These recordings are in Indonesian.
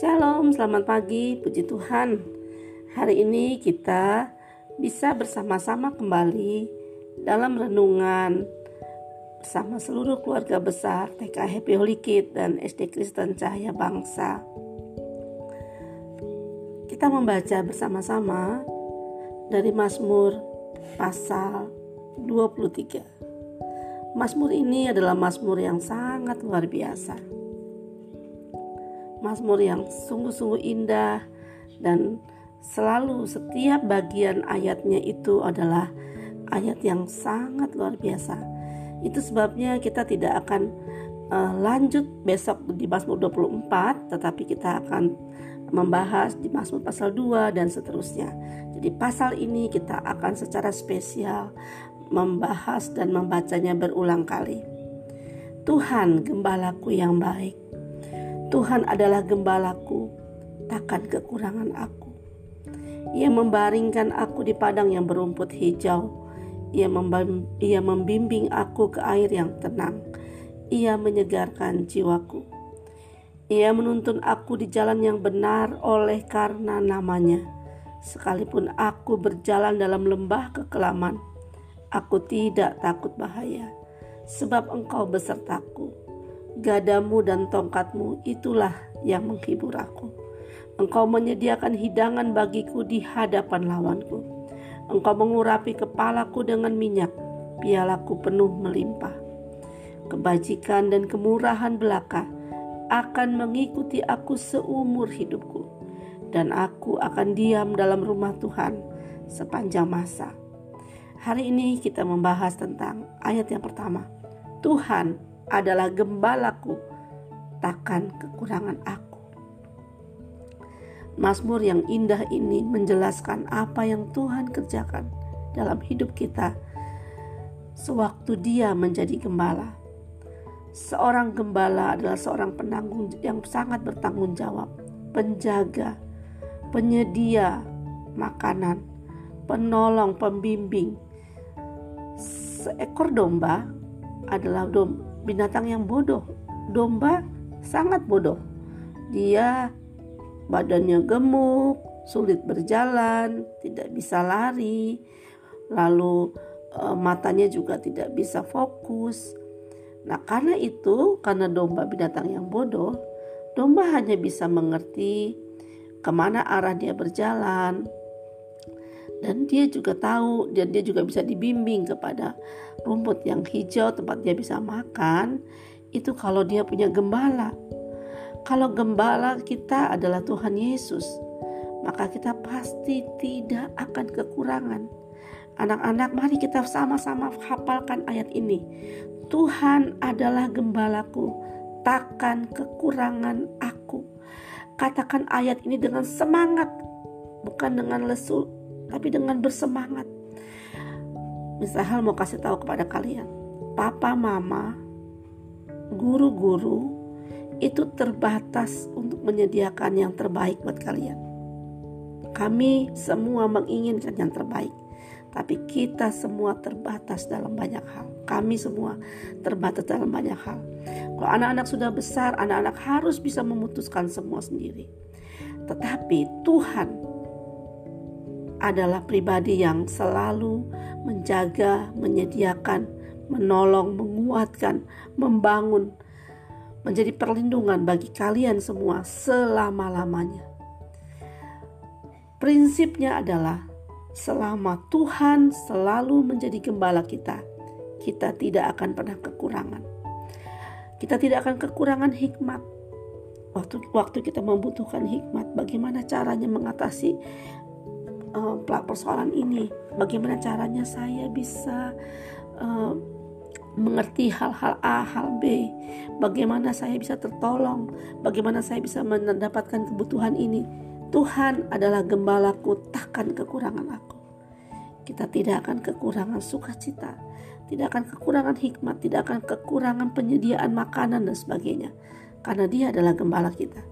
Shalom, selamat pagi, puji Tuhan. Hari ini kita bisa bersama-sama kembali dalam renungan bersama seluruh keluarga besar TK Happy Holy Kid dan SD Kristen Cahaya Bangsa. Kita membaca bersama-sama dari Mazmur pasal 23. Mazmur ini adalah mazmur yang sangat luar biasa Mazmur yang sungguh-sungguh indah dan selalu setiap bagian ayatnya itu adalah ayat yang sangat luar biasa. Itu sebabnya kita tidak akan uh, lanjut besok di Mazmur 24 tetapi kita akan membahas di Mazmur pasal 2 dan seterusnya. Jadi pasal ini kita akan secara spesial membahas dan membacanya berulang kali. Tuhan gembalaku yang baik Tuhan adalah gembalaku, takkan kekurangan aku. Ia membaringkan aku di padang yang berumput hijau. Ia, ia membimbing aku ke air yang tenang. Ia menyegarkan jiwaku. Ia menuntun aku di jalan yang benar oleh karena namanya. Sekalipun aku berjalan dalam lembah kekelaman, aku tidak takut bahaya, sebab engkau besertaku Gadamu dan tongkatmu itulah yang menghibur aku. Engkau menyediakan hidangan bagiku di hadapan lawanku. Engkau mengurapi kepalaku dengan minyak, pialaku penuh melimpah. Kebajikan dan kemurahan belaka akan mengikuti aku seumur hidupku, dan aku akan diam dalam rumah Tuhan sepanjang masa. Hari ini kita membahas tentang ayat yang pertama. Tuhan adalah gembalaku, takkan kekurangan aku. Mazmur yang indah ini menjelaskan apa yang Tuhan kerjakan dalam hidup kita sewaktu Dia menjadi gembala. Seorang gembala adalah seorang penanggung yang sangat bertanggung jawab, penjaga, penyedia makanan, penolong, pembimbing. Seekor domba adalah domba binatang yang bodoh. Domba sangat bodoh. Dia badannya gemuk, sulit berjalan, tidak bisa lari, lalu e, matanya juga tidak bisa fokus. Nah, karena itu, karena domba binatang yang bodoh, domba hanya bisa mengerti ke mana arah dia berjalan, dan dia juga tahu dan dia juga bisa dibimbing kepada rumput yang hijau tempat dia bisa makan. Itu kalau dia punya gembala. Kalau gembala kita adalah Tuhan Yesus maka kita pasti tidak akan kekurangan. Anak-anak mari kita sama-sama hafalkan ayat ini. Tuhan adalah gembalaku takkan kekurangan aku. Katakan ayat ini dengan semangat bukan dengan lesu tapi dengan bersemangat. Misal mau kasih tahu kepada kalian, papa mama, guru-guru itu terbatas untuk menyediakan yang terbaik buat kalian. Kami semua menginginkan yang terbaik, tapi kita semua terbatas dalam banyak hal. Kami semua terbatas dalam banyak hal. Kalau anak-anak sudah besar, anak-anak harus bisa memutuskan semua sendiri. Tetapi Tuhan adalah pribadi yang selalu menjaga, menyediakan, menolong, menguatkan, membangun, menjadi perlindungan bagi kalian semua selama-lamanya. Prinsipnya adalah selama Tuhan selalu menjadi gembala kita, kita tidak akan pernah kekurangan. Kita tidak akan kekurangan hikmat. Waktu waktu kita membutuhkan hikmat, bagaimana caranya mengatasi uh, persoalan ini bagaimana caranya saya bisa uh, mengerti hal-hal A, hal B, bagaimana saya bisa tertolong, bagaimana saya bisa mendapatkan kebutuhan ini. Tuhan adalah gembalaku, takkan kekurangan aku. Kita tidak akan kekurangan sukacita, tidak akan kekurangan hikmat, tidak akan kekurangan penyediaan makanan dan sebagainya. Karena dia adalah gembala kita.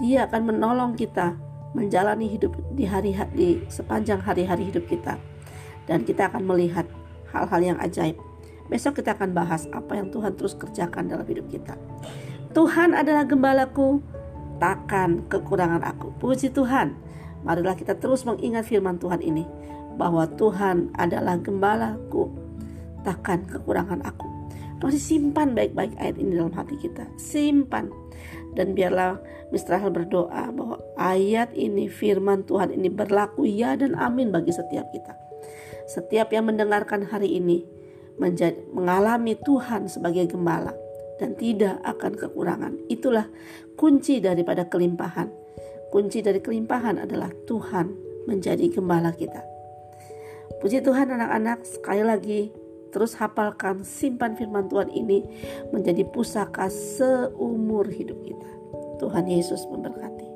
Dia akan menolong kita menjalani hidup di hari di sepanjang hari-hari hidup kita dan kita akan melihat hal-hal yang ajaib. Besok kita akan bahas apa yang Tuhan terus kerjakan dalam hidup kita. Tuhan adalah gembalaku, takkan kekurangan aku. Puji Tuhan, marilah kita terus mengingat firman Tuhan ini bahwa Tuhan adalah gembalaku, takkan kekurangan aku. Masih simpan baik-baik ayat ini dalam hati kita. Simpan. Dan biarlah Mistrahel berdoa bahwa ayat ini firman Tuhan ini berlaku ya dan amin bagi setiap kita. Setiap yang mendengarkan hari ini menjadi, mengalami Tuhan sebagai gembala dan tidak akan kekurangan. Itulah kunci daripada kelimpahan. Kunci dari kelimpahan adalah Tuhan menjadi gembala kita. Puji Tuhan anak-anak, sekali lagi terus hafalkan simpan firman Tuhan ini menjadi pusaka seumur hidup kita. Tuhan Yesus memberkati.